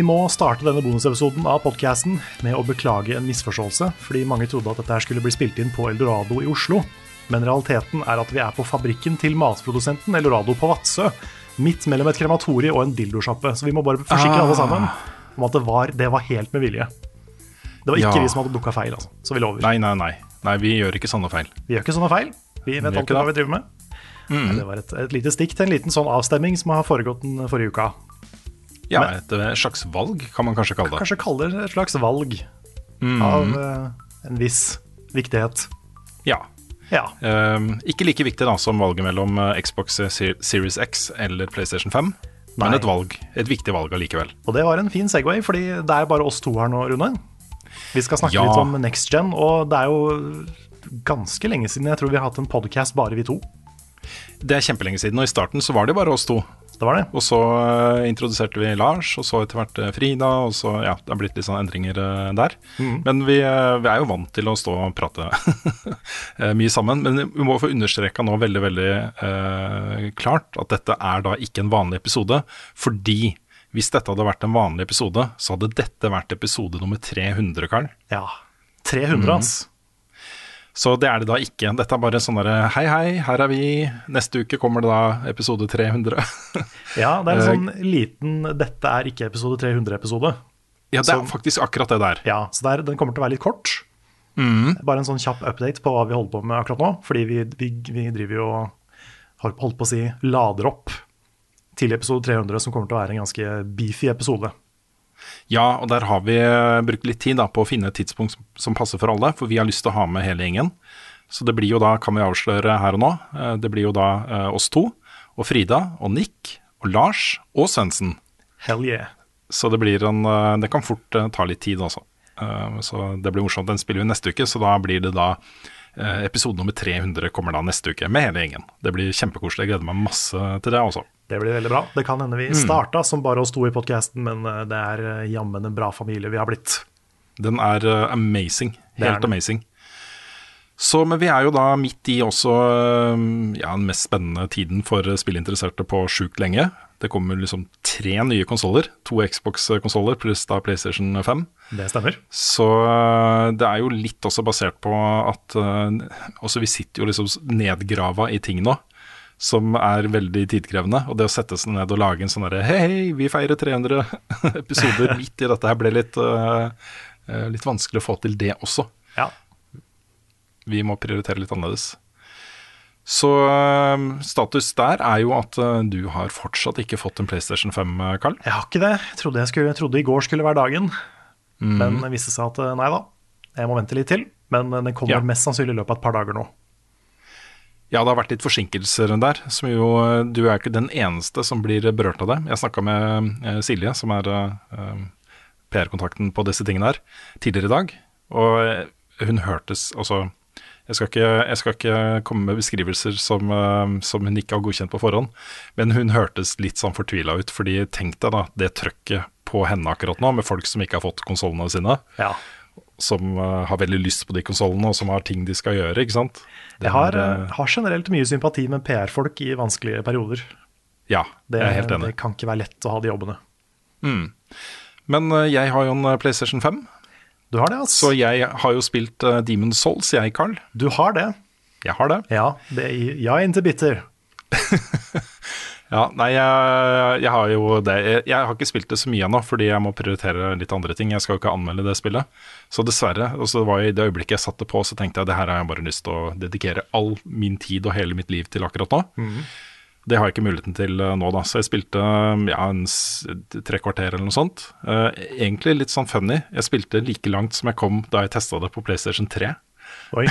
Vi må starte denne bonusepisoden av podcasten med å beklage en misforståelse, fordi mange trodde at dette skulle bli spilt inn på Eldorado i Oslo. Men realiteten er at vi er på fabrikken til matprodusenten Eldorado på Vadsø. Midt mellom et krematorie og en dildosjappe. Så vi må bare forsikre alle sammen om at det var, det var helt med vilje. Det var ikke Ja. vi som hadde booka feil, altså. Så vi lover. Nei, nei, nei. Nei, vi gjør ikke sånne feil. Vi gjør ikke sånne feil. Vi vet alltid hva vi driver med. Nei, Det var et, et lite stikk til en liten sånn avstemming som har foregått den forrige uka. Ja, Men- Et eh, slags valg, kan man kanskje kalle det. Kanskje kaller det et slags valg av uh, en viss viktighet. Ja. Ja. Ehm, ikke like viktig da som valget mellom eh, Xbox Series X eller PlayStation 5, Nei. men et valg. Et viktig valg allikevel. Og det var en fin Segway, fordi det er bare oss to her nå, Rune. Vi skal snakke Ja. litt om next gen, og det er jo ganske lenge siden jeg tror vi har hatt en podcast bare vi to. Det er kjempelenge siden, og i starten så var det bare oss to. Det var det. Og så eh, introduserte vi Lars, og så etter hvert eh, Frida, og så ja, det har blitt litt sånn endringer eh, der. Men vi, vi er jo vant til å stå og prate mye sammen. Men vi må få understreka nå veldig, veldig eh, klart at dette er da ikke en vanlig episode, fordi hvis dette hadde vært en vanlig episode, så hadde dette vært episode nummer 300, Karl. Ja. 300, Mm. ass. Så det er det da ikke. Dette er bare sånn derre hei, hei, her er vi. Neste uke kommer det da episode 300. Ja, det er en sånn liten 'dette er ikke episode 300'-episode. ja, det er Så- faktisk akkurat det der. Ja, så der, den kommer til å være litt kort. Mm. Bare en sånn kjapp update på hva vi holder på med akkurat nå. Fordi vi, vi, vi driver jo og har holdt på å si lader opp til episode 300, som kommer til å være en ganske beefy episode. Ja, og der har vi eh, brukt litt tid da, på å finne et tidspunkt som, som passer for alle, for vi har lyst til å ha med hele gjengen. Så det blir jo da, kan vi avsløre her og nå, eh, det blir jo da eh, oss to, og Frida, og Nick, og Lars, og Svendsen. Hell yeah. Så det blir en Det kan fort ta litt tid, altså. Eh, Så det blir morsomt. Den spiller vi neste uke, så da blir det da Episode nummer 300 kommer da neste uke, med hele gjengen. Det blir kjempekoselig. Jeg gleder meg masse til det også. Det blir veldig bra. Det kan hende Mm. vi starta som bare oss to i podkasten, men eh, det er eh, jammen en bra familie vi har blitt. Den er eh, amazing. Helt er amazing. Så, men vi er jo da midt i også ja, den mest spennende tiden for spillinteresserte på sjukt lenge. Det kommer liksom tre nye konsoller. To Xbox-konsoller pluss da PlayStation 5. Det stemmer. Så det er jo litt også basert på at også vi sitter jo liksom nedgrava i ting nå som er veldig tidkrevende. Og det å sette seg ned og lage en sånn derre hei, hei, vi feirer 300 episoder midt i dette her ble litt, øh, litt vanskelig å få til det også. Ja. Vi må prioritere litt annerledes. Så øh, status der er jo at du har fortsatt ikke fått en PlayStation 5, Karl. Jeg har ikke det. Jeg trodde, jeg skulle, jeg trodde i går skulle være dagen. Mm. Men det viste seg at eh, nei da, jeg må vente litt til. Men eh, den kommer Ja. mest sannsynlig i løpet av et par dager nå. Ja, det har vært litt forsinkelser der. Som jo, du er ikke den eneste som blir berørt av det. Jeg snakka med eh, Silje, som er eh, PR-kontakten på disse tingene her, tidligere i dag. Og eh, hun hørtes Altså, jeg skal ikke, jeg skal ikke komme med beskrivelser som, eh, som hun ikke har godkjent på forhånd, men hun hørtes litt sånn fortvila ut. fordi tenk deg da, det trøkket på henne akkurat nå, med folk som ikke har fått konsollene sine. Ja. Som eh, har veldig lyst på de konsollene, og som har ting de skal gjøre, ikke sant. Det Jeg har, er, eh, har generelt mye sympati med PR-folk i vanskelige perioder. Ja, Det, jeg er helt enig. det kan ikke være lett å ha de jobbene. Men eh, jeg har jo en PlayStation 5, Du har det, altså. så jeg har jo spilt uh, Demon Souls, jeg, Carl. Du har det. Jeg har det. Ja, det, ja inntil bitter. Ja, nei, jeg, jeg har jo det. Jeg, jeg har ikke spilt det så mye ennå, fordi jeg må prioritere litt andre ting. Jeg skal jo ikke anmelde det spillet. Så dessverre. Og så var jeg, I det øyeblikket jeg satte på, så tenkte jeg det her har jeg bare lyst til å dedikere all min tid og hele mitt liv til akkurat nå. Det har jeg ikke muligheten til eh, nå, da. Så jeg spilte ja, en tre kvarter eller noe sånt. Uh, egentlig litt sånn funny. Jeg spilte like langt som jeg kom da jeg testa det på PlayStation 3. Oi.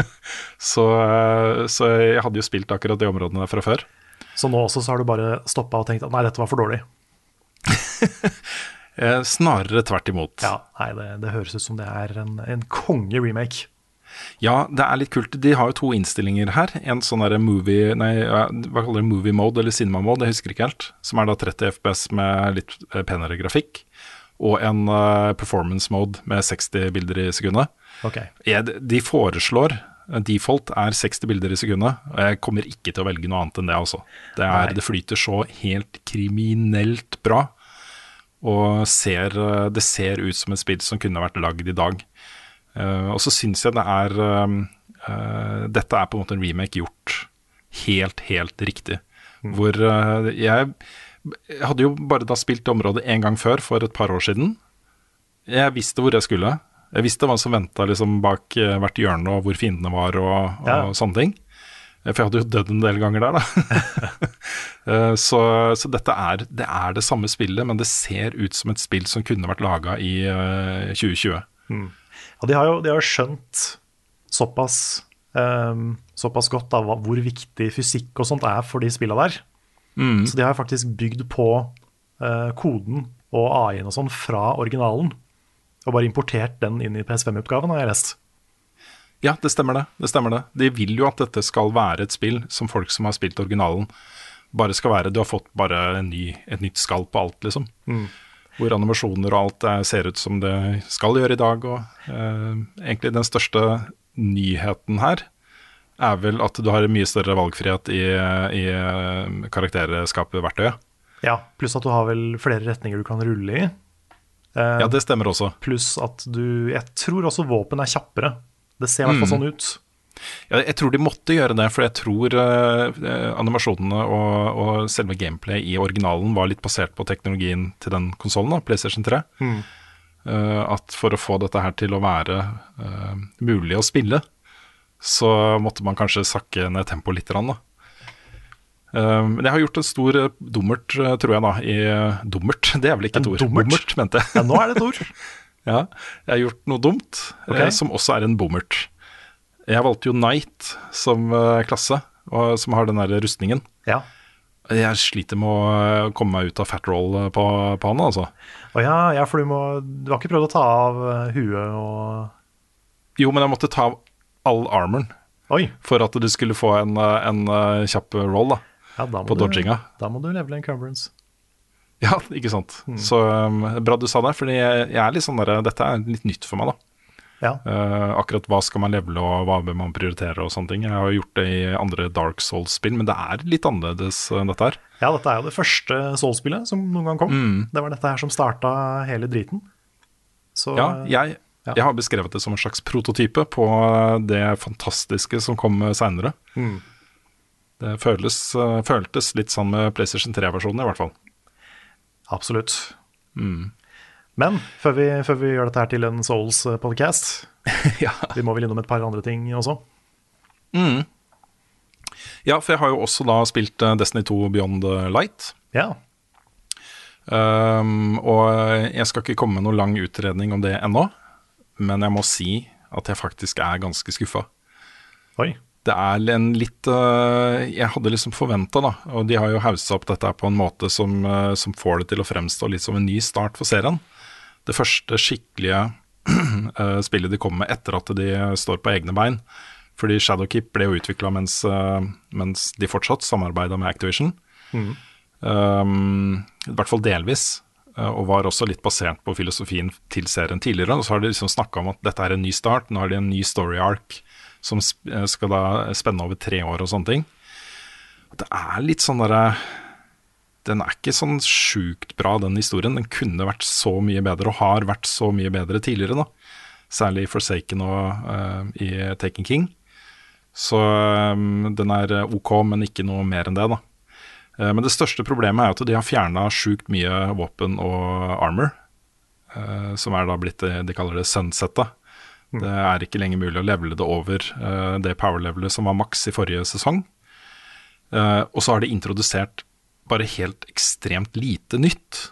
Så, uh, så jeg hadde jo spilt akkurat de områdene der fra før. Så nå også så har du bare stoppa og tenkt at nei, dette var for dårlig. Eh, snarere tvert imot. Ja, nei, det, det høres ut som det er en, en konge-remake. Ja, det er litt kult. De har jo to innstillinger her. En sånn derre movie Nei, hva kaller det? Movie mode eller cinema mode, jeg husker ikke helt. Som er da 30 FPS med litt eh, penere grafikk. Og en eh, performance mode med 60 bilder i sekundet. Okay. De foreslår Default er 60 bilder i sekundet, og jeg kommer ikke til å velge noe annet enn det. altså. Det, er, det flyter så helt kriminelt bra, og ser, eh, det ser ut som et spill som kunne vært lagd i dag. Uh, og så syns jeg det er uh, eh, Dette er på en måte en remake gjort helt, helt riktig. Hvor uh, jeg, jeg hadde jo bare da spilt området én gang før, for et par år siden. Jeg visste hvor jeg skulle. Jeg visste hva som venta liksom, bak eh, hvert hjørne, og hvor fiendene var, og, og Ja. sånne ting. Eh, For jeg hadde jo dødd en del ganger der, da. Eh, så så dette er det, er det samme spillet, men det ser ut som et spill som kunne vært laga i uh, 2020. Ja, de har jo, de har skjønt såpass, um, såpass godt da, hvor viktig fysikk og sånt er for de spilla der. Så de har faktisk bygd på uh, koden og AI-en og sånn fra originalen. Og bare importert den inn i PS5-utgaven, har jeg lest. Ja, det stemmer det. det stemmer det. De vil jo at dette skal være et spill som folk som har spilt originalen, bare skal være Du har fått bare en ny, et nytt skall på alt, liksom. Hvor animasjoner og alt er, ser ut som det skal gjøre i dag. Og eh, egentlig den største nyheten her er vel at du har mye større valgfrihet i, i eh, karakterskapet-verktøyet. Ja, Pluss at du har vel flere retninger du kan rulle i. Eh, Ja, det stemmer også. Pluss at du Jeg tror også våpen er kjappere. Det ser i hvert fall sånn ut. Ja, jeg tror de måtte gjøre det, for jeg tror eh, eh, animasjonene og, og selve gameplay i originalen var litt basert på teknologien til den konsollen, PlayStation 3. Eh, at for å få dette her til å være eh, mulig å spille, så måtte man kanskje sakke ned tempoet litt. Da. Eh, men jeg har gjort en stor eh, dummert, eh, tror jeg, da. I, dummert? Det er vel ikke et ord? dummert? Bommert, mente jeg. Ja, nå er det et ord. Ja, jeg har gjort noe dumt, okay. eh, som også er en bommert. Jeg valgte jo Knight som uh, klasse, og, som har den der rustningen. Ja. Jeg sliter med å eh, komme meg ut av fat roll eh, på, på han, altså. Å ja, ja, for du må Du har ikke prøvd å ta av eh, huet og Jo, men jeg måtte ta av all armoren Oi. for at du skulle få en, eh, en eh, kjapp roll da, Ja, på du, dodginga. Da må du levele encumbrance. Ja, ikke sant. Så um, bra du sa det, fordi jeg, jeg er litt sånn der, dette er litt nytt for meg, da. Ja. Uh, akkurat hva skal man levele og hva bør man prioritere og sånne ting. Jeg har gjort det i andre Dark Souls-spill, men det er litt annerledes enn dette her. ja, dette er jo det første Souls-spillet som noen gang kom. Mm. Det var dette her som starta hele driten. Så Ja, jeg, Ja. jeg har beskrevet det som en slags prototype på det fantastiske som kom seinere. Mm. Det føles, eh, føltes litt sånn med PlayStation 3-versjonen, i hvert fall. absolutt. Mm. Men før vi, før vi gjør dette her til en Souls-podcast, ja. vi må vel innom et par andre ting også. ja, for jeg har jo også da spilt eh, Destiny 2 Beyond Light. Ja. Um, og jeg skal ikke komme med noen lang utredning om det ennå, men jeg må si at jeg faktisk er ganske skuffa. Oi. Det er en litt øh, Jeg hadde liksom forventa, da, og de har jo haussa opp dette på en måte som, øh, som får det til å fremstå litt som en ny start for serien. Det første skikkelige øh, spillet de kommer med etter at de står på egne bein. Fordi Shadowkeep ble jo utvikla mens, mens de fortsatt samarbeida med Activision. Um, I hvert fall delvis. Og var også litt basert på filosofien til serien tidligere. Og så har de liksom snakka om at dette er en ny start. Nå har de en ny story arc som eh, skal da spenne over tre år og sånne ting. Det er litt sånn derre Den er ikke sånn sjukt bra, den historien. Den kunne vært så mye bedre, og har vært så mye bedre tidligere, da. Særlig i Forsaken og uh, i Taken King. Så um, den er ok, men ikke noe mer enn det, da. Uh, men det største problemet er at de har fjerna sjukt mye våpen og armor. Uh, som er da blitt det de kaller det sunsetta. Det er ikke lenger mulig å levele det over uh, det power-levelet som var maks i forrige sesong. Uh, og så har de introdusert bare helt ekstremt lite nytt.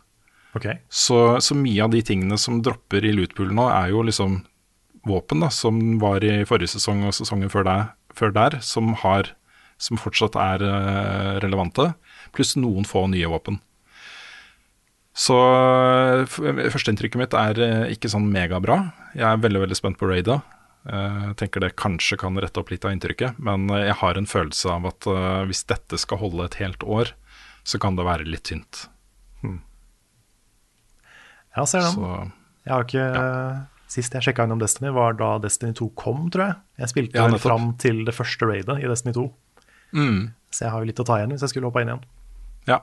Okay. Så, så mye av de tingene som dropper i lootpoolen nå, er jo liksom våpen da, som var i forrige sesong og sesongen før der, før der som, har, som fortsatt er uh, relevante, pluss noen få nye våpen. Så eh, førsteinntrykket mitt er eh, ikke sånn megabra. Jeg er veldig veldig spent på Raida. Eh, Jeg tenker det kanskje kan rette opp litt av inntrykket, men eh, jeg har en følelse av at eh, hvis dette skal holde et helt år, så kan det være litt tynt. Ja, ser den. Så Jeg har ikke Sist jeg sjekka innom Destiny, var da Destiny 2 kom, tror jeg. Jeg spilte Ja, fram til det første raidet i Destiny 2. Så jeg har jo litt å ta igjen hvis jeg skulle hoppa inn igjen. Ja.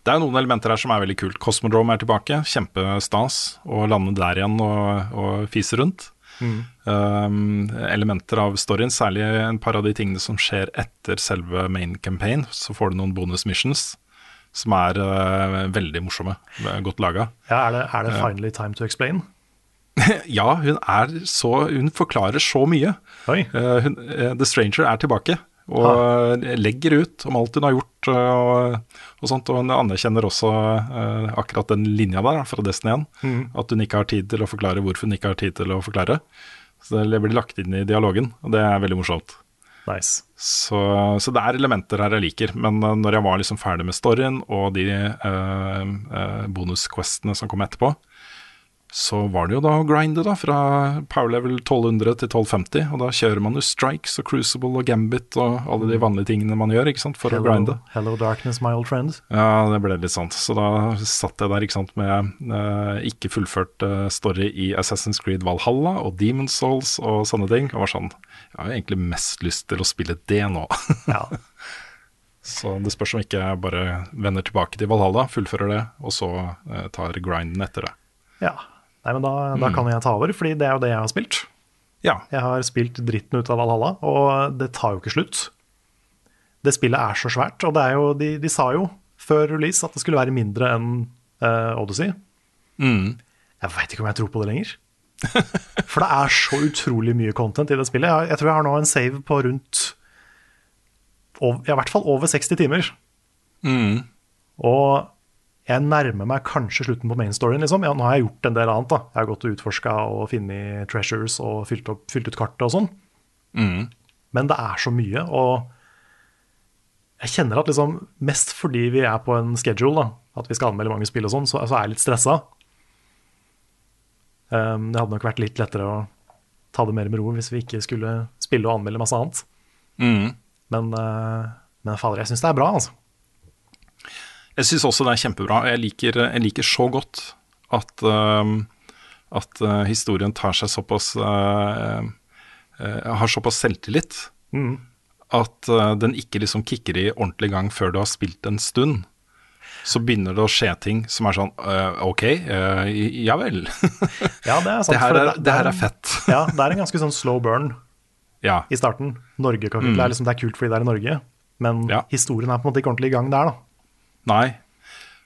Det er noen elementer her som er veldig kult. Cosmodrome er tilbake, kjempestas. Å lande der igjen og, og fise rundt. Um, elementer av storyen, særlig en par av de tingene som skjer etter selve main campaign. Så får du noen bonus missions som er uh, veldig morsomme. Godt laga. Ja, er det, er det finally time to explain? Ja, hun er så Hun forklarer så mye. Eh, hun, uh, The Stranger er tilbake og legger ut om alt hun har gjort eh, og, og sånt. Og hun anerkjenner også uh, akkurat den linja der fra Destiny 1. At hun ikke har tid til å forklare hvorfor hun ikke har tid til å forklare. Så det blir lagt inn i dialogen, og det er veldig morsomt. Nice. Så, så det er elementer her jeg liker. Men eh, når jeg var liksom ferdig med storyen og de uh, eh, bonusquestene som kom etterpå, så var det jo da å grinde da, fra power level 1200 til 1250. Og da kjører man jo strikes og crucible og gambit og alle de vanlige tingene man gjør ikke sant, for å grinde. hello darkness, my old friend. Ja, det ble litt sant. Så da satt jeg der ikke sant, med eh, ikke fullført eh, story i Assassin's Creed Valhalla og Demon's Souls og sånne ting. Og var sånn Jeg har jo egentlig mest lyst til å spille det nå. Ja. Så det spørs om ikke jeg bare vender tilbake til Valhalla, fullfører det, og så eh, tar grinden etter det. ja. Nei, men da, da kan jeg ta over, fordi det er jo det jeg har spilt. Ja. Jeg har spilt dritten ut av Valhalla, og det tar jo ikke slutt. Det spillet er så svært, og det er jo, de, de sa jo før release at det skulle være mindre enn uh, Odyssey. Jeg veit ikke om jeg tror på det lenger. For det er så utrolig mye content i det spillet. Jeg, jeg tror jeg har nå en save på rundt over, ja, i hvert fall over 60 timer. Og jeg nærmer meg kanskje slutten på main storyen. Liksom. Ja, nå har jeg gjort en del annet. da. Jeg har gått og utforska og funnet treasures og fylt, opp, fylt ut kartet og sånn. Men det er så mye, og jeg kjenner at liksom, mest fordi vi er på en schedule, da, at vi skal anmelde mange spill og sånn, så, så er jeg litt stressa. Um, det hadde nok vært litt lettere å ta det mer med ro hvis vi ikke skulle spille og anmelde masse annet. Men, uh, men fader, jeg syns det er bra, altså. Jeg syns også det er kjempebra. Jeg liker, jeg liker så godt at, uh, at uh, historien tar seg såpass uh, Har såpass selvtillit at uh, den ikke liksom kicker i ordentlig gang før du har spilt en stund. Så begynner det å skje ting som er sånn OK, ja vel. Ja, det er sant. det, her er, det her er fett. Ja, det er en ganske sånn slow burn Ja. i starten. Norge-kapittelet er liksom, det er kult fordi det er i Norge, men Ja. historien er på en måte ikke ordentlig i gang der, da. Nei.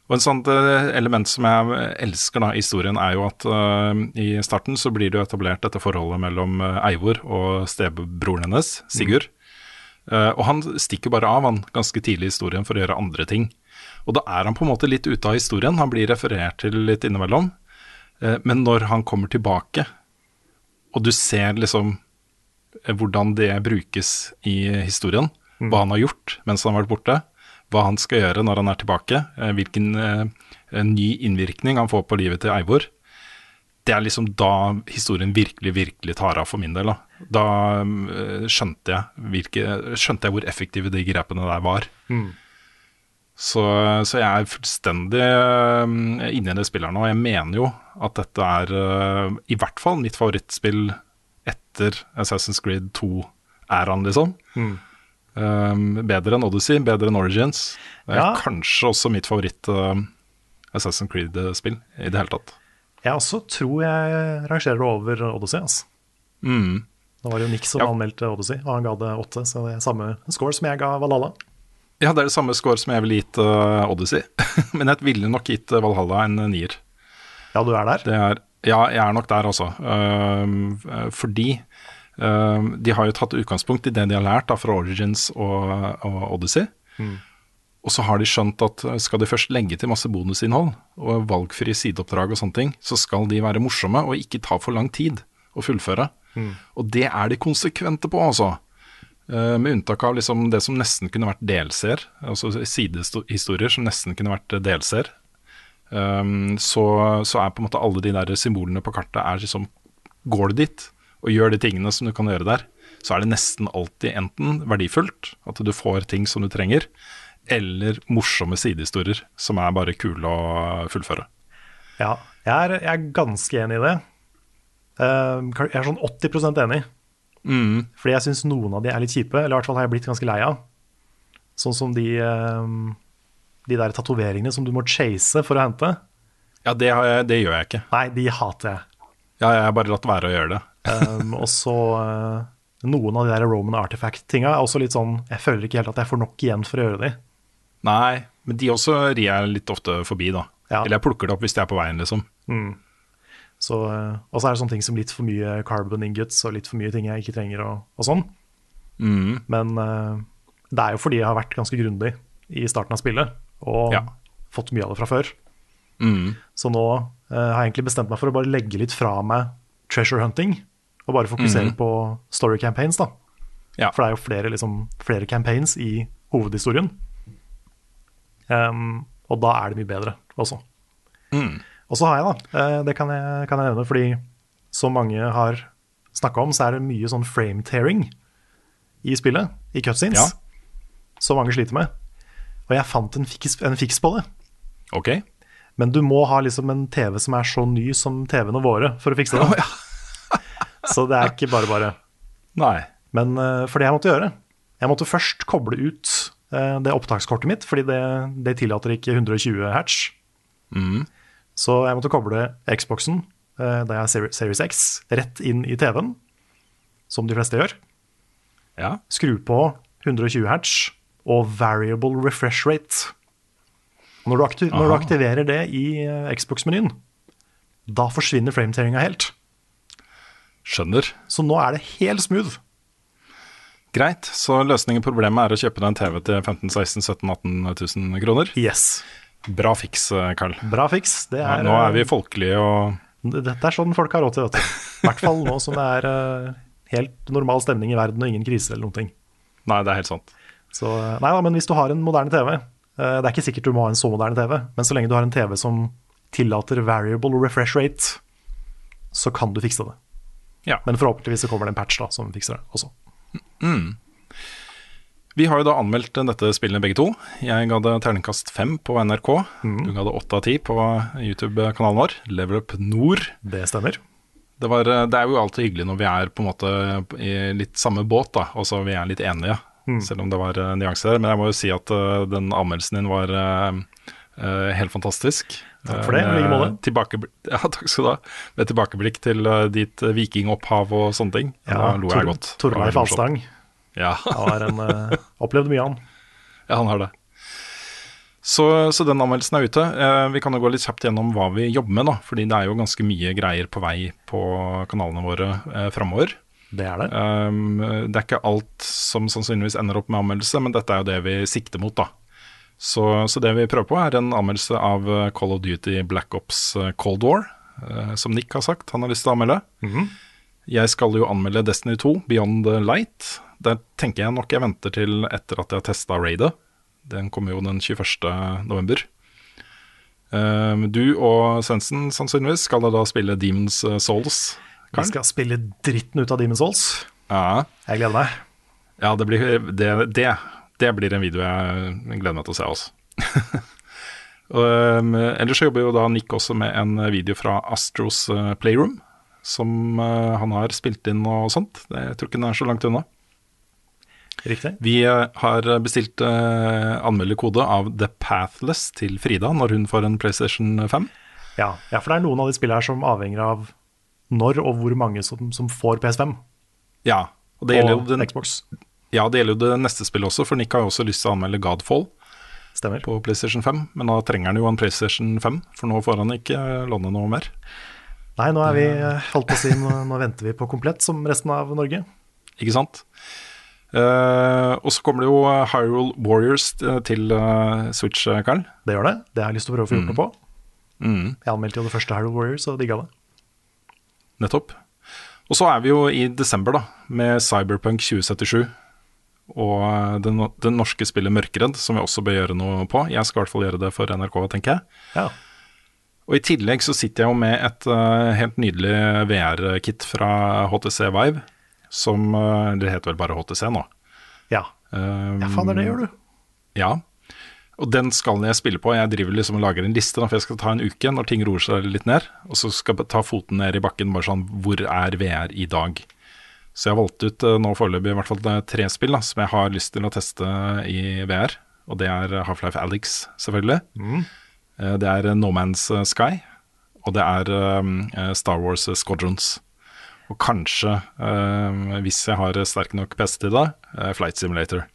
Og en sånt eh, element som jeg elsker da i historien, er jo at uh, i starten så blir det jo etablert dette forholdet mellom eh, Eivor og stebroren hennes, Sigurd. Eh, og han stikker bare av han ganske tidlig i historien for å gjøre andre ting. Og da er han på en måte litt ute av historien, han blir referert til litt innimellom. Uh, men når han kommer tilbake, og du ser liksom hvordan det brukes i historien, hva han har gjort mens han har vært borte, hva han skal gjøre når han er tilbake, eh, hvilken eh, ny innvirkning han får på livet til Eivor. Det er liksom da historien virkelig, virkelig tar av for min del. Da, da eh, skjønte, jeg hvilke, skjønte jeg hvor effektive de grepene der var. Så, så jeg er fullstendig inne i det spillet nå. Jeg mener jo at dette er i hvert fall mitt favorittspill etter Assassin's Creed 2-æraen, liksom. Um, bedre enn Odyssey, bedre enn Origins. Det er Ja. kanskje også mitt favoritt uh, Assassin's Creed-spill i det hele tatt. Jeg også tror jeg rangerer det over Odyssey. Altså. Nå var det jo Nick som Ja. anmeldte Odyssey, og han ga det åtte, så det er samme score som jeg ga Valhalla. Ja, det er det samme score som jeg ville gitt uh, Odyssey. Men jeg ville nok gitt uh, Valhalla en nier. Ja, du er der? Det er, ja, jeg er nok der, altså. Uh, fordi de har jo tatt utgangspunkt i det de har lært da, fra Origins og, og Odyssey. Mm. Og så har de skjønt at skal de først legge til masse bonusinnhold og valgfrie sideoppdrag og sånne ting, så skal de være morsomme og ikke ta for lang tid å fullføre. Mm. Og det er de konsekvente på, altså. Uh, med unntak av liksom det som nesten kunne vært delseer, altså sidehistorier som nesten kunne vært delseer. Um, så, så, er på en måte alle de der symbolene på kartet er liksom Går du dit og gjør de tingene som du kan gjøre der, så er det nesten alltid enten verdifullt, at du får ting som du trenger, eller morsomme sidehistorier som er bare kule å fullføre. Ja, jeg er, jeg er ganske enig i det. Uh, jeg er sånn 80 enig. Mm. Fordi jeg syns noen av de er litt kjipe, eller i hvert fall har jeg blitt ganske lei av. Sånn som de, um, de der tatoveringene som du må chase for å hente. Ja, det, jeg, det, gjør jeg ikke. Nei, de hater jeg. Ja, jeg har bare latt være å gjøre det. Um, og så uh, noen av de der Roman Artifact-tinga er også litt sånn Jeg føler ikke helt at jeg får nok igjen for å gjøre de. Nei, men de også rir jeg litt ofte forbi, da. Ja. Eller jeg plukker det opp hvis de er på veien, liksom. Mm. Så, eh, og så er det sånne ting som litt for mye carbon ingots og litt for mye ting jeg ikke trenger og, og sånn. Mm. Men uh, det er jo fordi jeg har vært ganske grundig i starten av spillet og ja. fått mye av det fra før. Mm. Så nå uh, har jeg egentlig bestemt meg for å bare legge litt fra meg treasure hunting og bare fokusere mm. på story campaigns. da. Ja. For det er jo flere, liksom, flere campaigns i hovedhistorien. Um, og da er det mye bedre også. Mm. Og så har jeg, da, eh, det kan jeg, kan jeg nevne, fordi som mange har snakka om, så er det mye sånn frame tearing i spillet, i cutscenes, ja. som mange sliter med. Og jeg fant en fiks, en fiks på det. Ok. Men du må ha liksom en TV som er så ny som TV-ene våre for å fikse det. Oh, ja. Så det er ikke bare bare. Nei. Men uh, for det jeg måtte gjøre Jeg måtte først koble ut uh, det opptakskortet mitt, fordi det, det tillater ikke 120 hertz. Mm. Så jeg måtte koble Xboxen, uh, da jeg har Series X, rett inn i TV-en, som de fleste gjør. Ja. Skru på 120 hertz og variable refresh rate. Når du, når du aktiverer det i Xbox-menyen, da forsvinner frameteringa helt. Skjønner. Så nå er det helt smooth. Greit, så løsningen på problemet er å kjøpe deg en TV til 15 16 17 18 000 kroner? Yes. Bra fiks, eh, Carl. Bra fiks. Er, ja, nå er vi folkelige og Dette er sånn folk har råd til, vet du. I hvert fall nå som det er uh, helt normal stemning i verden og ingen krise eller noen ting. Nei, det er helt sant. Så, nei da, men hvis du har en moderne TV Det er ikke sikkert du må ha en så moderne TV, men så lenge du har en TV som tillater variable refresh rate, så kan du fikse det. Ja. Men forhåpentligvis så kommer det en patch da, som fikser det også. Mm. Vi har jo da anmeldt dette spillet begge to. Jeg ga det terningkast fem på NRK. Mm. Du ga det åtte av ti på YouTube-kanalen vår, Level Up Nord. Det stemmer. Det, var, det, er jo alltid hyggelig når vi er på en måte i litt samme båt, da, og så vi er litt enige. Mm. Selv om det var uh, nyanser der. Men jeg må jo si at uh, den anmeldelsen din var uh, helt fantastisk. Takk for det. I like måte. Ja, takk skal du ha. Med tilbakeblikk til ditt vikingopphav og sånne ting. Ja, da lo jeg godt. Torleif Alstang. Ja. han har en, uh, opplevd mye, han. Ja, han har det. Så, så, den anmeldelsen er ute. Eh, vi kan jo gå litt kjapt gjennom hva vi jobber med, da. Fordi det er jo ganske mye greier på vei på kanalene våre eh, framover. Det er det. Um, det er ikke alt som sannsynligvis ender opp med anmeldelse, men dette er jo det vi sikter mot, da. Så, så det vi prøver på, er en anmeldelse av eh, Call of Duty Black Ops eh, Cold War. Uh, som Nick har sagt han har lyst til å anmelde. Mm -hmm. Jeg skal jo anmelde Destiny 2, Beyond the Light. Der tenker jeg nok jeg venter til etter at jeg har testa raidet. Den kommer jo den 21. november. Du og Svendsen sannsynligvis skal da spille Demons Souls. Souls. Vi skal spille dritten ut av Demons Souls. Ja. Jeg gleder meg. Ja, det blir, det, det, det blir en video jeg gleder meg til å se også. um, ellers så jobber jo da Nick også med en video fra Astros eh, Playroom. Som uh, han har spilt inn og sånt. Jeg tror ikke den er så langt unna. Riktig. Vi eh, har bestilt uh, anmelderkode av The Pathless til Frida når hun får en PlayStation 5. Ja, ja for det er noen av de spillene her som avhenger av når og hvor mange som, som får PS5. Ja, og det gjelder og den, Xbox. Ja, det gjelder jo det neste spillet også, for Nick har jo også lyst til å anmelde Godfall Stemmer. på PlayStation 5. Men da trenger han jo en PlayStation 5, for nå får han ikke låne noe mer. Nei, nå er vi eh, holdt på å si, nå, nå venter vi på komplett, som resten av Norge. Ikke sant? Uh, og så kommer det jo Hyrule Warriors eh, til uh, Switch, Karl. Det gjør det. Det har jeg lyst til å prøve å få gjort noe på. Mm, Jeg anmeldte jo det første Hyrule Warriors og digga det. nettopp. Og så er vi jo i desember, da, med Cyberpunk 2077. Og eh, det, no det norske spillet Mørkeredd, som vi også bør gjøre noe på. Jeg skal i hvert fall gjøre det for NRK, tenker jeg. Ja. Og i tillegg så sitter jeg jo med et uh, helt nydelig VR-kit fra HTC Vive. Som uh, Det heter vel bare HTC nå. Ja. Um, ja, faen, det er det gjør du. Ja. Og den skal jeg spille på. Jeg driver liksom og lager en liste, da, for jeg skal ta en uke når ting roer seg litt ned. Og så skal jeg ta foten ned i bakken, bare sånn Hvor er VR i dag? Så jeg har valgt ut eh, nå foreløpig i hvert fall eh, tre spill da, som jeg har lyst til å teste i VR. Og det er Half-Life Alyx, selvfølgelig. Mm. Det er No Man's Sky. Og det er eh, Star Wars Squadrons. Og kanskje, eh, hvis jeg har sterk nok PC til det, eh, Flight Simulator.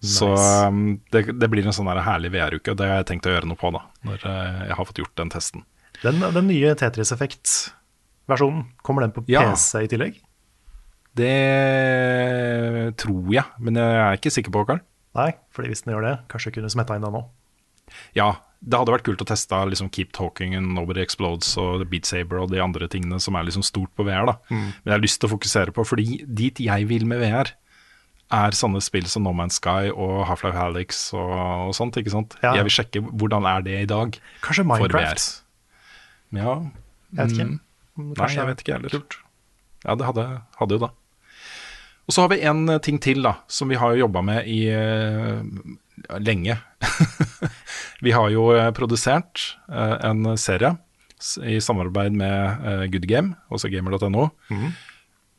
Så um, det, det blir en sånn herlig VR-uke. Det har jeg tenkt å gjøre noe på da, når eh, jeg har fått gjort den testen. Den, den nye Tetris Effect-versjonen, kommer den på Ja. PC i tillegg? Det tror jeg, men jeg er ikke sikker på, Karl. Nei, fordi hvis den gjør det, kanskje kunne smetta inn den nå. Ja, det hadde vært kult å teste liksom Keep Talking and Nobody Explodes og Beat Saber og de andre tingene som er liksom stort på VR. da. Men jeg har lyst til å fokusere på, fordi dit jeg vil med VR, er sånne spill som No Man's Sky og Half-Life Halix og, og sånt. ikke sant? Ja. Jeg vil sjekke hvordan er det i dag Kanskje for Minecraft? Ja, Jeg vet ikke. mm, Mm, Nei, jeg vet ikke heller. Kult. Ja, det hadde, hadde jo det. Og så har vi en eh, ting til da, som vi har jobba med i eh, lenge. vi har jo eh, produsert en serie i samarbeid med Good Game, også gamer.no,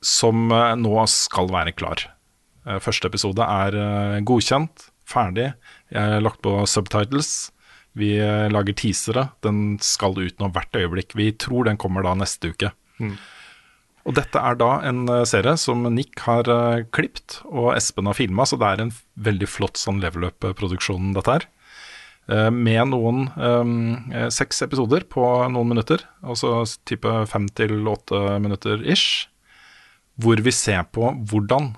som eh, nå skal være klar. Første episode er godkjent, ferdig. Jeg har lagt på subtitles. Vi lager teasere. Den skal ut nå hvert øyeblikk. Vi tror den kommer da neste uke. Og dette er da en eh, serie som Nick har uh, klipt, og Espen har filma, så det er en veldig flott sånn level up-produksjon, dette her. Eh, med noen um, seks episoder på noen minutter, altså type fem til åtte minutter ish, hvor vi ser på hvordan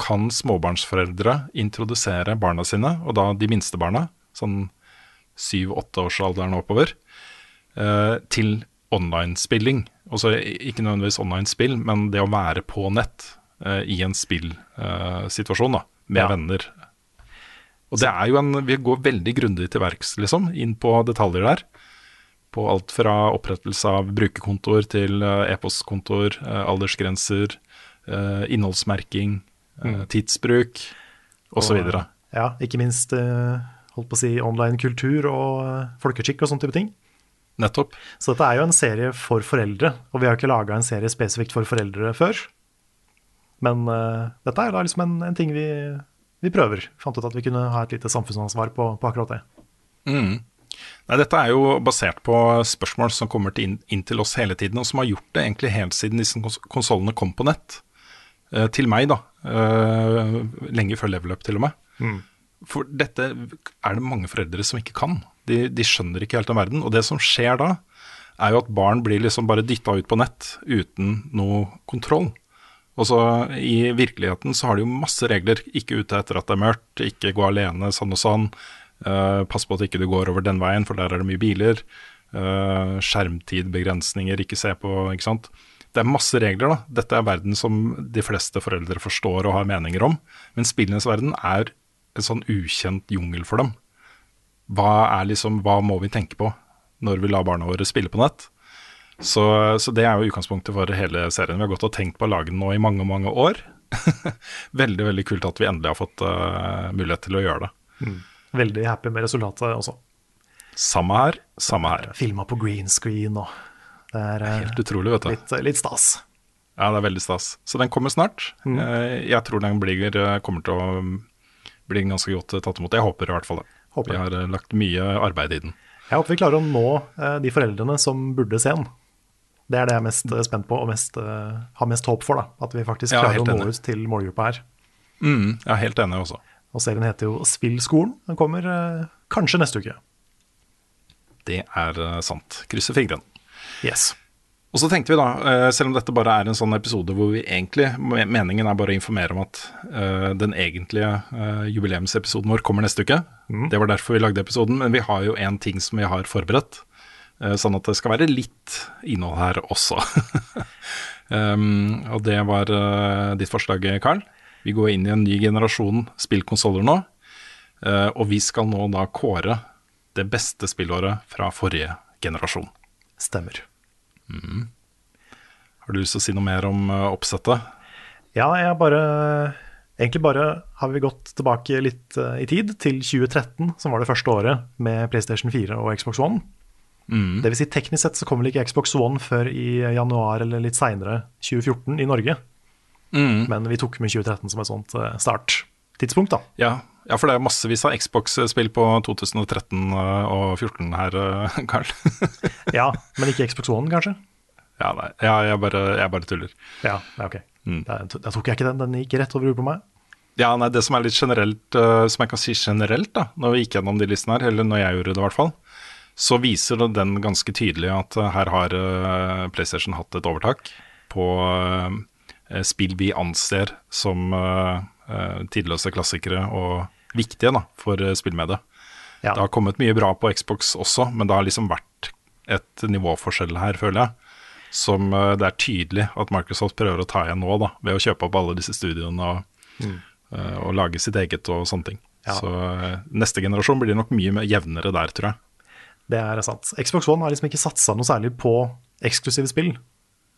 kan småbarnsforeldre introdusere barna sine, og da de minste barna, sånn syv-åtteårsalderen oppover, uh, til online-spilling. Altså ikke nødvendigvis online-spill, men det å være på nett uh, i en spillsituasjon uh, med Ja. venner. Og det er jo en Vi går veldig grundig til verks, liksom, inn på detaljer der. På alt fra opprettelse av brukerkontoer til uh, e-postkontoer, eh, aldersgrenser, innholdsmerking, eh, tidsbruk osv. Ja, ikke minst holdt på å si online kultur og folkeskikk og sånne type ting. Nettopp. Så dette er jo en serie for foreldre, og vi har ikke laga en serie spesifikt for foreldre før. Men uh, dette er da liksom en, en ting vi, vi prøver. Fant ut at vi kunne ha et lite samfunnsansvar på, på akkurat det. Mm. Nei, dette er jo basert på spørsmål som kommer til inn, inn til oss hele tiden, og som har gjort det egentlig helt siden disse kons konsollene kom på nett. Uh, til meg, da. Uh, lenge før level up, til og med. For dette er det mange foreldre som ikke kan. De, de skjønner ikke helt den verden. Og det som skjer da, er jo at barn blir liksom bare dytta ut på nett uten noe kontroll. Og så I virkeligheten så har de jo masse regler. Ikke ute etter at det er mørkt, ikke gå alene sånn og sånn. Uh, pass på at ikke du går over den veien, for der er det mye biler. Uh, skjermtidbegrensninger, ikke se på, ikke sant. Det er masse regler, da. Dette er verden som de fleste foreldre forstår og har meninger om. Men spillenes verden er en sånn ukjent jungel for dem. Hva, er liksom, hva må vi tenke på når vi lar barna våre spille på nett? Så, så det er jo utgangspunktet for hele serien. Vi har gått og tenkt på å lage den nå i mange, mange år. veldig, veldig kult at vi endelig har fått uh, mulighet til å gjøre det. Veldig happy med resultatet også. Samme her, samme her. Filma på green screen og Det er eh, Helt utrolig, vet du. litt, litt stas. Ja, det er veldig stas. Så den kommer snart. Mm. Jeg tror den blir, eh, kommer til å mm, bli ganske godt eh, tatt imot. Jeg håper i hvert fall det. Håper Vi har eh, lagt mye arbeid i den. Jeg håper vi klarer å nå eh, de foreldrene som burde se den. Det er det jeg er mest eh, spent på og mest, har mest håp for. da, At vi faktisk klarer å nå enig. ut til målgruppa her. Mm, jeg er helt enig også. Og serien heter jo Spillskolen. Den kommer eh, kanskje neste uke. Det er sant. Krysser fingrene. Yes. Og så tenkte vi da, eh, selv om dette bare er en sånn episode hvor vi egentlig Meningen er bare å informere om at eh, den egentlige eh, jubileumsepisoden vår kommer neste uke. Det var derfor vi lagde episoden, men vi har jo en ting som vi har forberedt. Sånn at det skal være litt innhold her også. um, og det var ditt forslag, Carl. Vi går inn i en ny generasjon spillkonsoller nå. og vi skal nå da kåre det beste spillåret fra forrige generasjon. Stemmer. Har du lyst til å si noe mer om eh, oppsettet? Ja, jeg bare Egentlig bare har vi gått tilbake litt eh, i tid, til 2013, som var det første året med PlayStation 4 og Xbox One. Det vil si, teknisk sett så kommer vel ikke Xbox One før i januar eller litt seinere 2014 i Norge. Men vi tok med 2013 som et sånt eh, starttidspunkt, da. Ja, ja, for det er massevis av Xbox-spill på 2013 og 2014 her, eh, Carl. Ja, men ikke Xbox One, kanskje? ja, nei, ja, jeg, bare, jeg bare tuller. Ja, ok. Da, da tok jeg ikke den. Den gikk rett over huet på meg. Ja, nei, Det som er litt generelt, uh, som jeg kan si generelt, da, når vi gikk gjennom de listene her, eller når jeg gjorde det i hvert fall, så viser den ganske tydelig at uh, her har uh, PlayStation hatt et overtak på eh, spill vi anser som eh, eh, tidløse klassikere og viktige da, for uh, spillmediet. Ja. Det har kommet mye bra på Xbox også, men det har liksom vært et nivåforskjell her, føler jeg. Som eh, det er tydelig at Microsoft prøver å ta igjen nå, da, ved å kjøpe opp alle disse studioene og, eh, og lage sitt eget og sånne ting. Ja. Så eh, neste generasjon blir nok mye mer jevnere der, tror jeg. Det er sant. Xbox One har liksom ikke satsa noe særlig på eksklusive spill.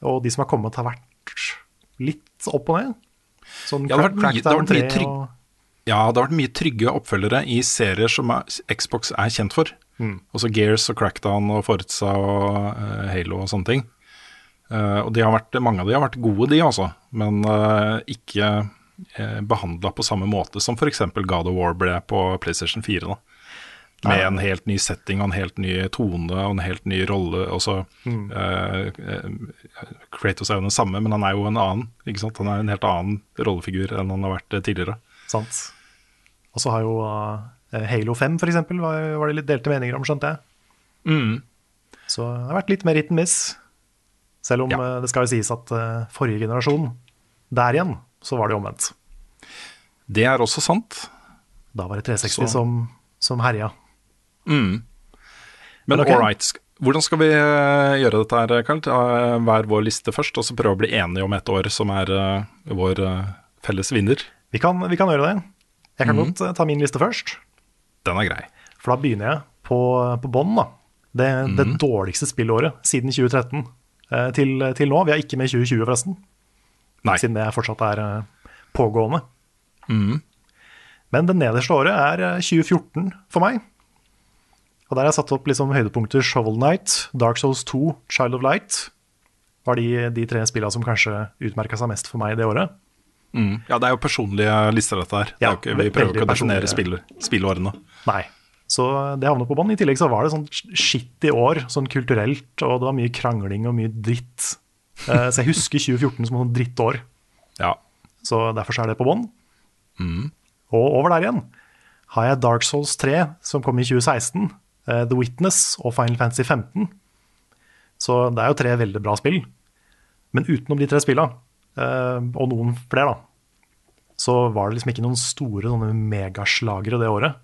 Og de som har kommet, har vært litt opp og ned. Sånn Ja, det har vært mye- det har vært mye trygg- og Ja, det har vært mye trygge oppfølgere i serier som Xbox er kjent for. Også Gears og Crackdown og Forza og uh, Halo og sånne ting. Uh, og de har vært, mange av de har vært gode, de altså, men uh, ikke uh, behandla på samme måte som f.eks. God of War ble på PlayStation 4. da. Med en helt ny setting og en helt ny tone og en helt ny rolle. Også, mm. uh, Kratos er jo den samme, men han er jo en annen. Ikke sant? Han er en helt annen rollefigur enn han har vært tidligere. Sant. Og så har jo uh, Halo 5 for eksempel, var, var det litt delte meninger om, skjønte jeg. Så det har vært litt mer hit and miss. Selv om Ja. uh, det skal jo sies at forrige generasjon, der igjen, så var det omvendt. Det er også sant. Da var det 360 Så- som, som herja. Men Men okay. all right. Hvordan skal vi eh, gjøre dette her, Karl? Ta hver vår liste først, og så prøve å bli enige om et år som er eh, vår eh, felles vinner. Vi kan, vi kan gjøre det. Jeg kan kan godt ta min liste først. Den er grei. For da begynner jeg på, på bånn, da. Det, det dårligste spillåret siden 2013 eh, til, til nå. Vi er ikke med 2020, forresten. Nei. siden det fortsatt er pågående. pågående. Men det nederste året er eh, 2014 for meg. Og der har jeg satt opp liksom høydepunkter Shovel Knight, Dark Souls 2, Child of Light. Var de, de tre spillene som kanskje utmerka seg mest for meg det året. Mm. Ja, det er jo personlige lister, dette her. Det ikke, vi prøver ikke å definere spill, spillårene. Nei. Så det havnet på bånn. I tillegg så var det sånn skittig år, sånn kulturelt, og det var mye krangling og mye dritt. Eh, Så jeg husker 2014 som et drittår. Ja. Så derfor så er det på bånn. Og over der igjen har jeg Dark Souls 3, som kom i 2016, eh, The Witness og Final Fantasy 15. Så det er jo tre veldig bra spill. Men utenom de tre spilla, eh, og noen flere, da, så var det liksom ikke noen store sånne megaslagere det året.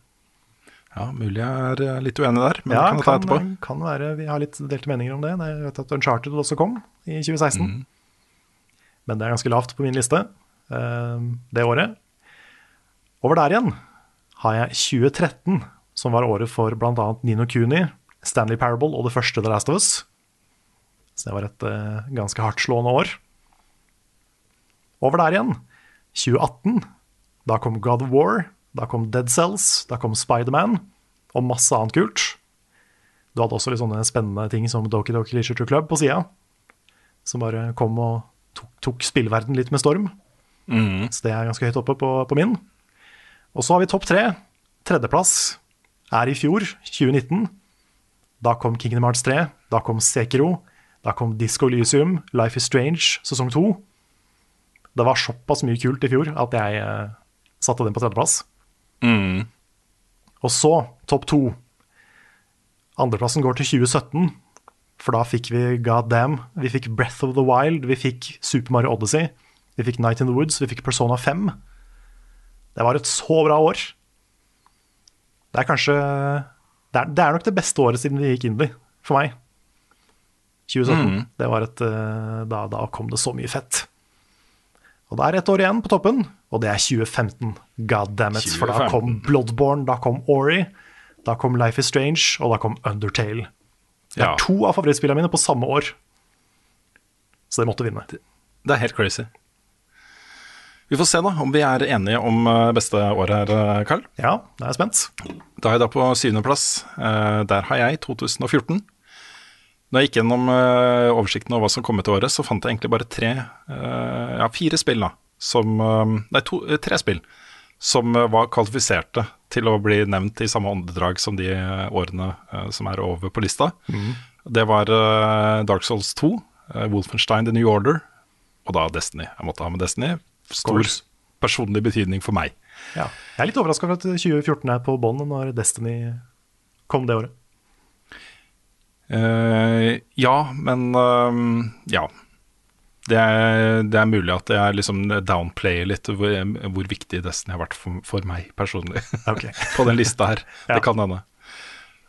ja, mulig jeg er eh, litt uenig der, men ja, det kan jeg ta etterpå. kan være Vi har litt delte meninger om det. Jeg vet at Uncharted også kom i 2016. Men det er ganske lavt på min liste eh, det året. Over der igjen har jeg 2013, som var året for bl.a. Nino Cooney, Stanley Parable og det første The Last of Us. Så det var et uh, ganske hardtslående år. Over der igjen, 2018, da kom God of War, da kom Dead Cells, da kom Spiderman og masse annet kult. Du hadde også litt sånne spennende ting som Doki Doki Leisure Club på sida, som bare kom og tok, tok spillverden litt med storm. Så det er ganske høyt oppe på, på min. Og så har vi topp tre. Tredjeplass er i fjor, 2019. Da kom Kingdom Hearts 3, da kom Sekiro, da kom Disco Elysium, Life is Strange sesong 2. Det var såpass mye kult i fjor at jeg, eh, Satte den på tredjeplass. Og så, topp to. Andreplassen går til 2017, for da fikk vi God Damn, vi fikk Breath of the Wild, vi fikk Super Mario Odyssey, vi fikk Night in the Woods, vi fikk Persona 5. Det var et så bra år. Det er kanskje Det er, det er nok det beste året siden vi gikk indie, for meg. 2017. Det var et eh, da, da kom det så mye fett. Og det er ett år igjen på toppen, og det er 2015. God damn it. For da kom Bloodborne, da kom Ori, da kom Life is Strange, og da kom Undertale. Det er Ja. to av favorittspillene mine på samme år. Så det måtte vinne. Det er helt crazy. Vi får se da om vi er enige om eh, beste året her, Karl. Ja, da er jeg spent. Da er jeg da på syvendeplass. Eh, der har jeg 2014. Når jeg gikk gjennom eh, oversikten over hva som kom ut i året, så fant jeg egentlig bare tre, eh, ja, fire spill da, som, eh, nei, to, eh, tre spill som eh, var kvalifiserte til å bli nevnt i samme åndedrag som de eh, årene eh, som er over på lista. Det var eh, Dark Souls 2, eh, Wolfenstein The New Order, og da Destiny. Jeg måtte ha med Destiny. Stor personlig betydning for meg. Ja. Jeg er litt overraska over at 2014 er på bånn når Destiny kom det året. Uh, ja, men uh, ja. Det er, det er mulig at jeg liksom downplayer litt hvor, hvor viktig Destiny har vært for, for meg personlig. Okay. på den lista her. Ja. Det kan hende.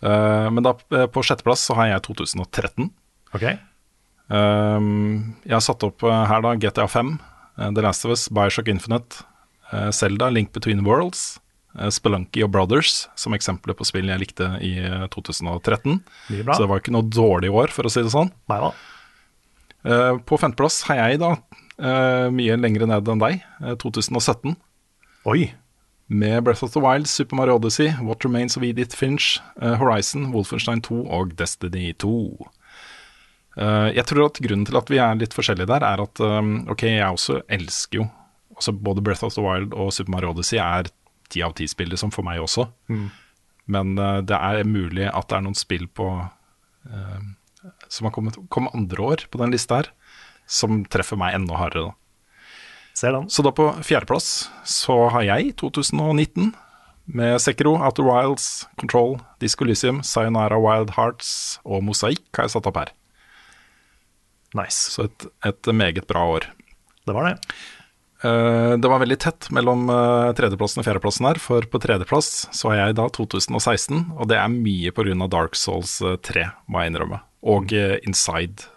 Uh, men da på sjetteplass så har jeg 2013. Okay. Jeg har satt opp her da GTA 5, eh, The Last of Us, Bioshock Infinite, eh, Zelda, Link Between Worlds, eh, Spelunky og Brothers som eksempler på spill jeg likte i eh, 2013. Mye bra. Så det var ikke noe dårlig år, for å si det sånn. Nei da. Eh, på femteplass har jeg da eh, mye lengre ned enn deg, eh, 2017. Oi. Med Breath of the Wild, Super Mario Odyssey, What Remains of Edith Finch, eh, Horizon, Wolfenstein 2 og Destiny 2. Eh, jeg tror at grunnen til at vi er litt forskjellige der, er at um, ok, jeg også elsker jo altså Både Breath of the Wild og Super Mario Odyssey er ti av ti-spill, som for meg også. Men eh, det er mulig at det er noen spill på eh, som har kommet, kom andre år på den lista her, som treffer meg enda hardere. da. Ser den. Så da på fjerdeplass så har jeg 2019 med Sekiro, Outer Wilds, Control, Disco Lysium, Sayonara Wild Hearts og Mosaikk har jeg satt opp her. Nice. Så et, et meget bra år. Det var det. Uh, det var veldig tett mellom uh, tredjeplassen og fjerdeplassen her, for på tredjeplass så har jeg da 2016, og det er mye pga. Dark Souls eh, 3, må jeg innrømme. Og uh, Inside,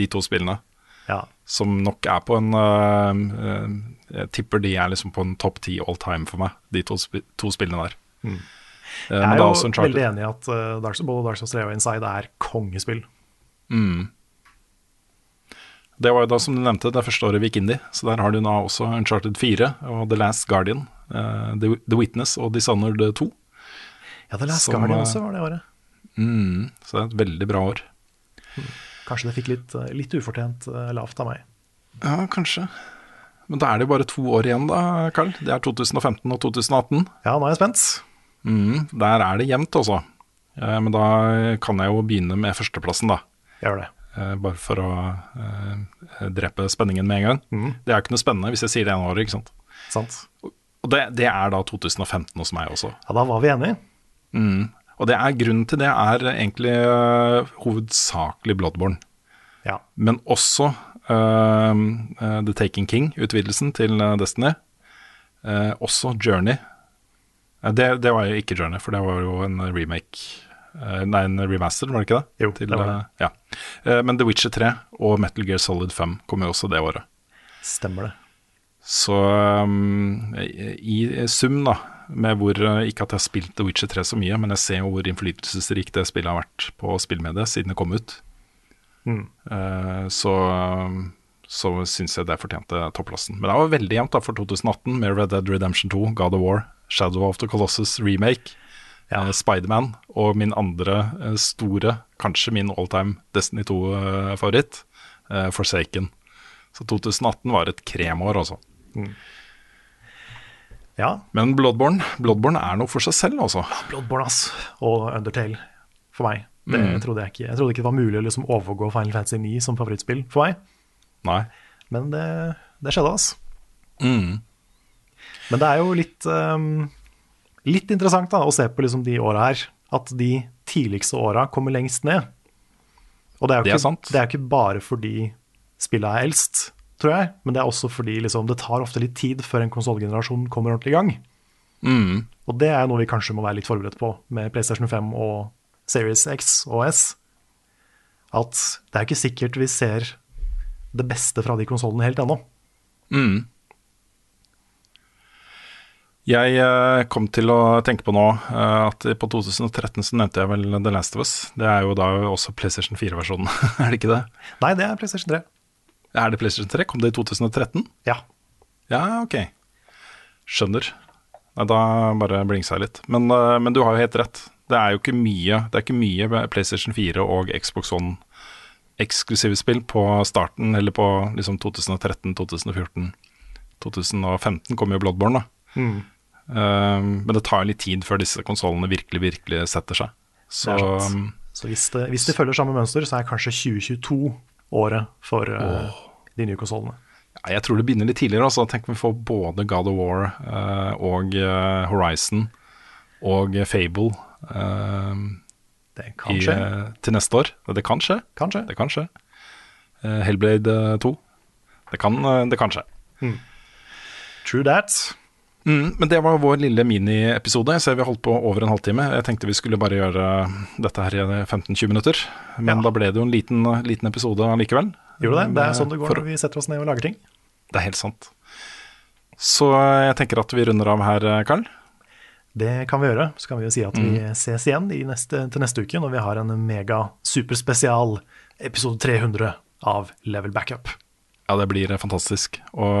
de to spillene. Ja. som nok er på en Jeg tipper de er liksom på en topp ti all time for meg, de to, sp to spillene der. Eh, Jeg er, er jo er veldig enig i at eh, Dark, både Dark Souls 3 og Inside er kongespill. Det var jo da, som du nevnte, det første året vi gikk inn i. Så der har du nå også Uncharted 4 og The Last Guardian, uh, The, Witness og Dishonored 2. Ja, The Last Som, Guardian eh, også var det året. Mm, så det er et veldig bra år. Kanskje det fikk litt, eh, litt ufortjent lavt av meg. Ja, kanskje. Men da er det jo bare to år igjen, da, Carl. Det er 2015 og 2018. Ja, nå er jeg spent. Mm, der er det jevnt, altså. Men da kan jeg jo begynne med førsteplassen, da. Gjør det. Eh, bare for å eh, drepe spenningen med en gang. Det er jo ikke noe spennende hvis jeg sier det ene året, ikke sant. Sant. Og det, det er da 2015 hos meg også. Ja, da var vi enige. Og det er grunnen til det er egentlig uh, hovedsakelig Bloodborne. Ja. Men også uh, uh, The Taking King, utvidelsen til Destiny. Også Journey. Det, det var jo ikke Journey, for det var jo en remake Nei, en remaster, var det ikke det? Jo, det var det. eh, ja. Eh, men The Witcher 3 og Metal Gear Solid 5 kom jo også det året. Stemmer det. Så um, i sum, da, med hvor Ikke at jeg har spilt The Witcher 3 så mye, men jeg ser jo hvor innflytelsesrikt det spillet har vært på spillmediet siden det kom ut. Uh, så så syns jeg det fortjente topplassen. Men det var veldig jevnt da for 2018 med Red Dead Redemption 2, God of War, Shadow of the Colossus remake, Ja. uh, Spiderman og min andre uh, store, kanskje min alltime Destiny 2-favoritt, uh, Forsaken. Så 2018 var et kremår, altså. Ja, Men Bloodborne, Bloodborne er noe for seg selv, altså. Bloodborne ass. og Undertale for meg. Det trodde jeg ikke. Jeg trodde ikke det var mulig å liksom overgå Final Fantasy 9 som favorittspill for meg, Nei. men det, det skjedde, ass. Men det er jo litt, um, litt interessant da, å se på liksom de åra her. At de tidligste åra kommer lengst ned. Og det er jo Det er det er ikke bare fordi spillet er eldst, tror jeg, men det er også fordi liksom, det tar ofte litt tid før en konsollgenerasjon kommer ordentlig i gang. Mm. Og det er noe vi kanskje må være litt forberedt på med PlayStation 5 og Series X og S. At det er ikke sikkert vi ser det beste fra de konsollene helt ennå. Mm. Jeg eh, kom til å tenke på nå eh, at på 2013 så nevnte jeg vel The Last of Us. Det er jo da også PlayStation 4-versjonen, er det ikke det? Nei, det er PlayStation 3. Er det PlayStation 3? Kom det i 2013? Ja. Ja, ok. Skjønner. Nei, da bare blingsa jeg litt. Men, eh, men du har jo helt rett. Det er jo ikke mye Det er ikke mye PlayStation 4 og Xbox One eksklusive spill på starten, eller på liksom 2013, 2014, 2015 kom jo Bloodborne, da. Mm. Eh, men det tar litt tid før disse konsollene virkelig, virkelig setter seg. Så er. Så hvis, det, hvis det, følger samme mønster, så er kanskje 2022 året for eh, de nye konsollene. ja, jeg tror det begynner litt tidligere. Altså. Tenk om vi får både God of War eh, og eh, Horizon og Fable eh, Det kan i, skje. eh, til neste år. Det kan skje. Kanskje. Det kan skje. Hellblade eh, 2. Det kan, det kan skje. True that. Mm, men det var vår lille miniepisode. Jeg ser vi har holdt på over en halvtime. Jeg tenkte vi skulle bare gjøre dette her i 15-20 minutter. Men Ja. da ble det jo en liten, liten episode likevel. Gjorde det? Det er Eh, sånn det går for- når vi setter oss ned og lager ting. Det er helt sant. Så jeg tenker at vi runder av her, eh, Karl. Det kan vi gjøre. Så kan vi jo si at vi Mm. ses igjen i neste, til neste uke når vi har en mega superspesial episode 300 av Level Backup. Ja, det blir eh, fantastisk. Og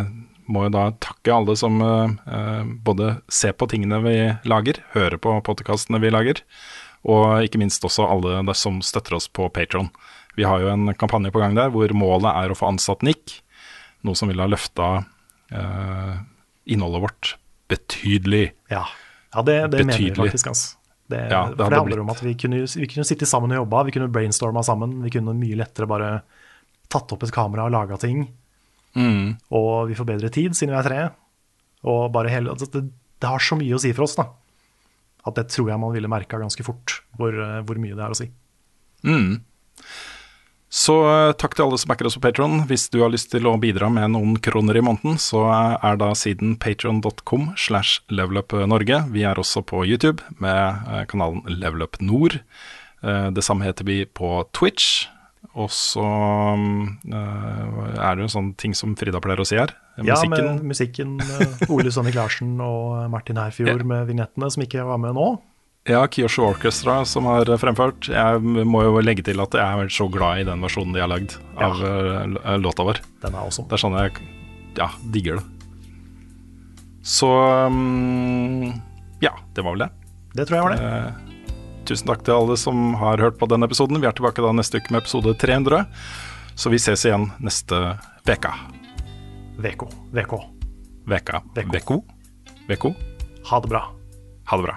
eh, må jo da takke alle som eh, eh, både ser på tingene vi lager, hører på podkastene vi lager, og ikke minst også alle der som støtter oss på Patron. Vi har jo en kampanje på gang der hvor målet er å få ansatt Nick, noe som ville ha løfta eh, innholdet vårt betydelig. Ja, ja det, det mener vi faktisk. Altså. Det, Ja, det for det handler blitt- om at vi kunne, vi kunne sitte sammen og jobba, vi kunne brainstorma sammen. Vi kunne mye lettere bare tatt opp et kamera og laga ting. Mm. Og vi får bedre tid siden vi er tre. Og bare hele, altså det, det har så mye å si for oss, da. At det tror jeg man ville merka ganske fort, hvor, eh, hvor mye det er å si. Mm. Så eh, takk til alle som backer oss på Patron. Hvis du har lyst til å bidra med noen kroner i måneden, så er da siden patron.com slash levelupnorge. Vi er også på YouTube med eh, kanalen Levelup Nord. Eh, Det samme heter vi på Twitch. Og så eh, er det jo sånne sånn ting som Frida pleier å si her. Ja, Musikken. med musikken. eh, Ole Sonny Klarsen og Martin Herfjord Ja. med vignettene, som ikke var med nå. Ja, Kyosho Orchestra som har fremført. Jeg må jo legge til at jeg er så glad i den versjonen de har lagd av ja. låta vår. Den er awesome. Det er sånn jeg ja, digger det. Så um, ja, det var vel det. Det tror jeg var det. Eh, tusen takk til alle som har hørt på denne episoden. Vi er tilbake da neste uke med episode 300. Så vi ses igjen neste veka. VK. VK. Veka. Veko. Veko. Veko. Ha det bra. Ha det bra.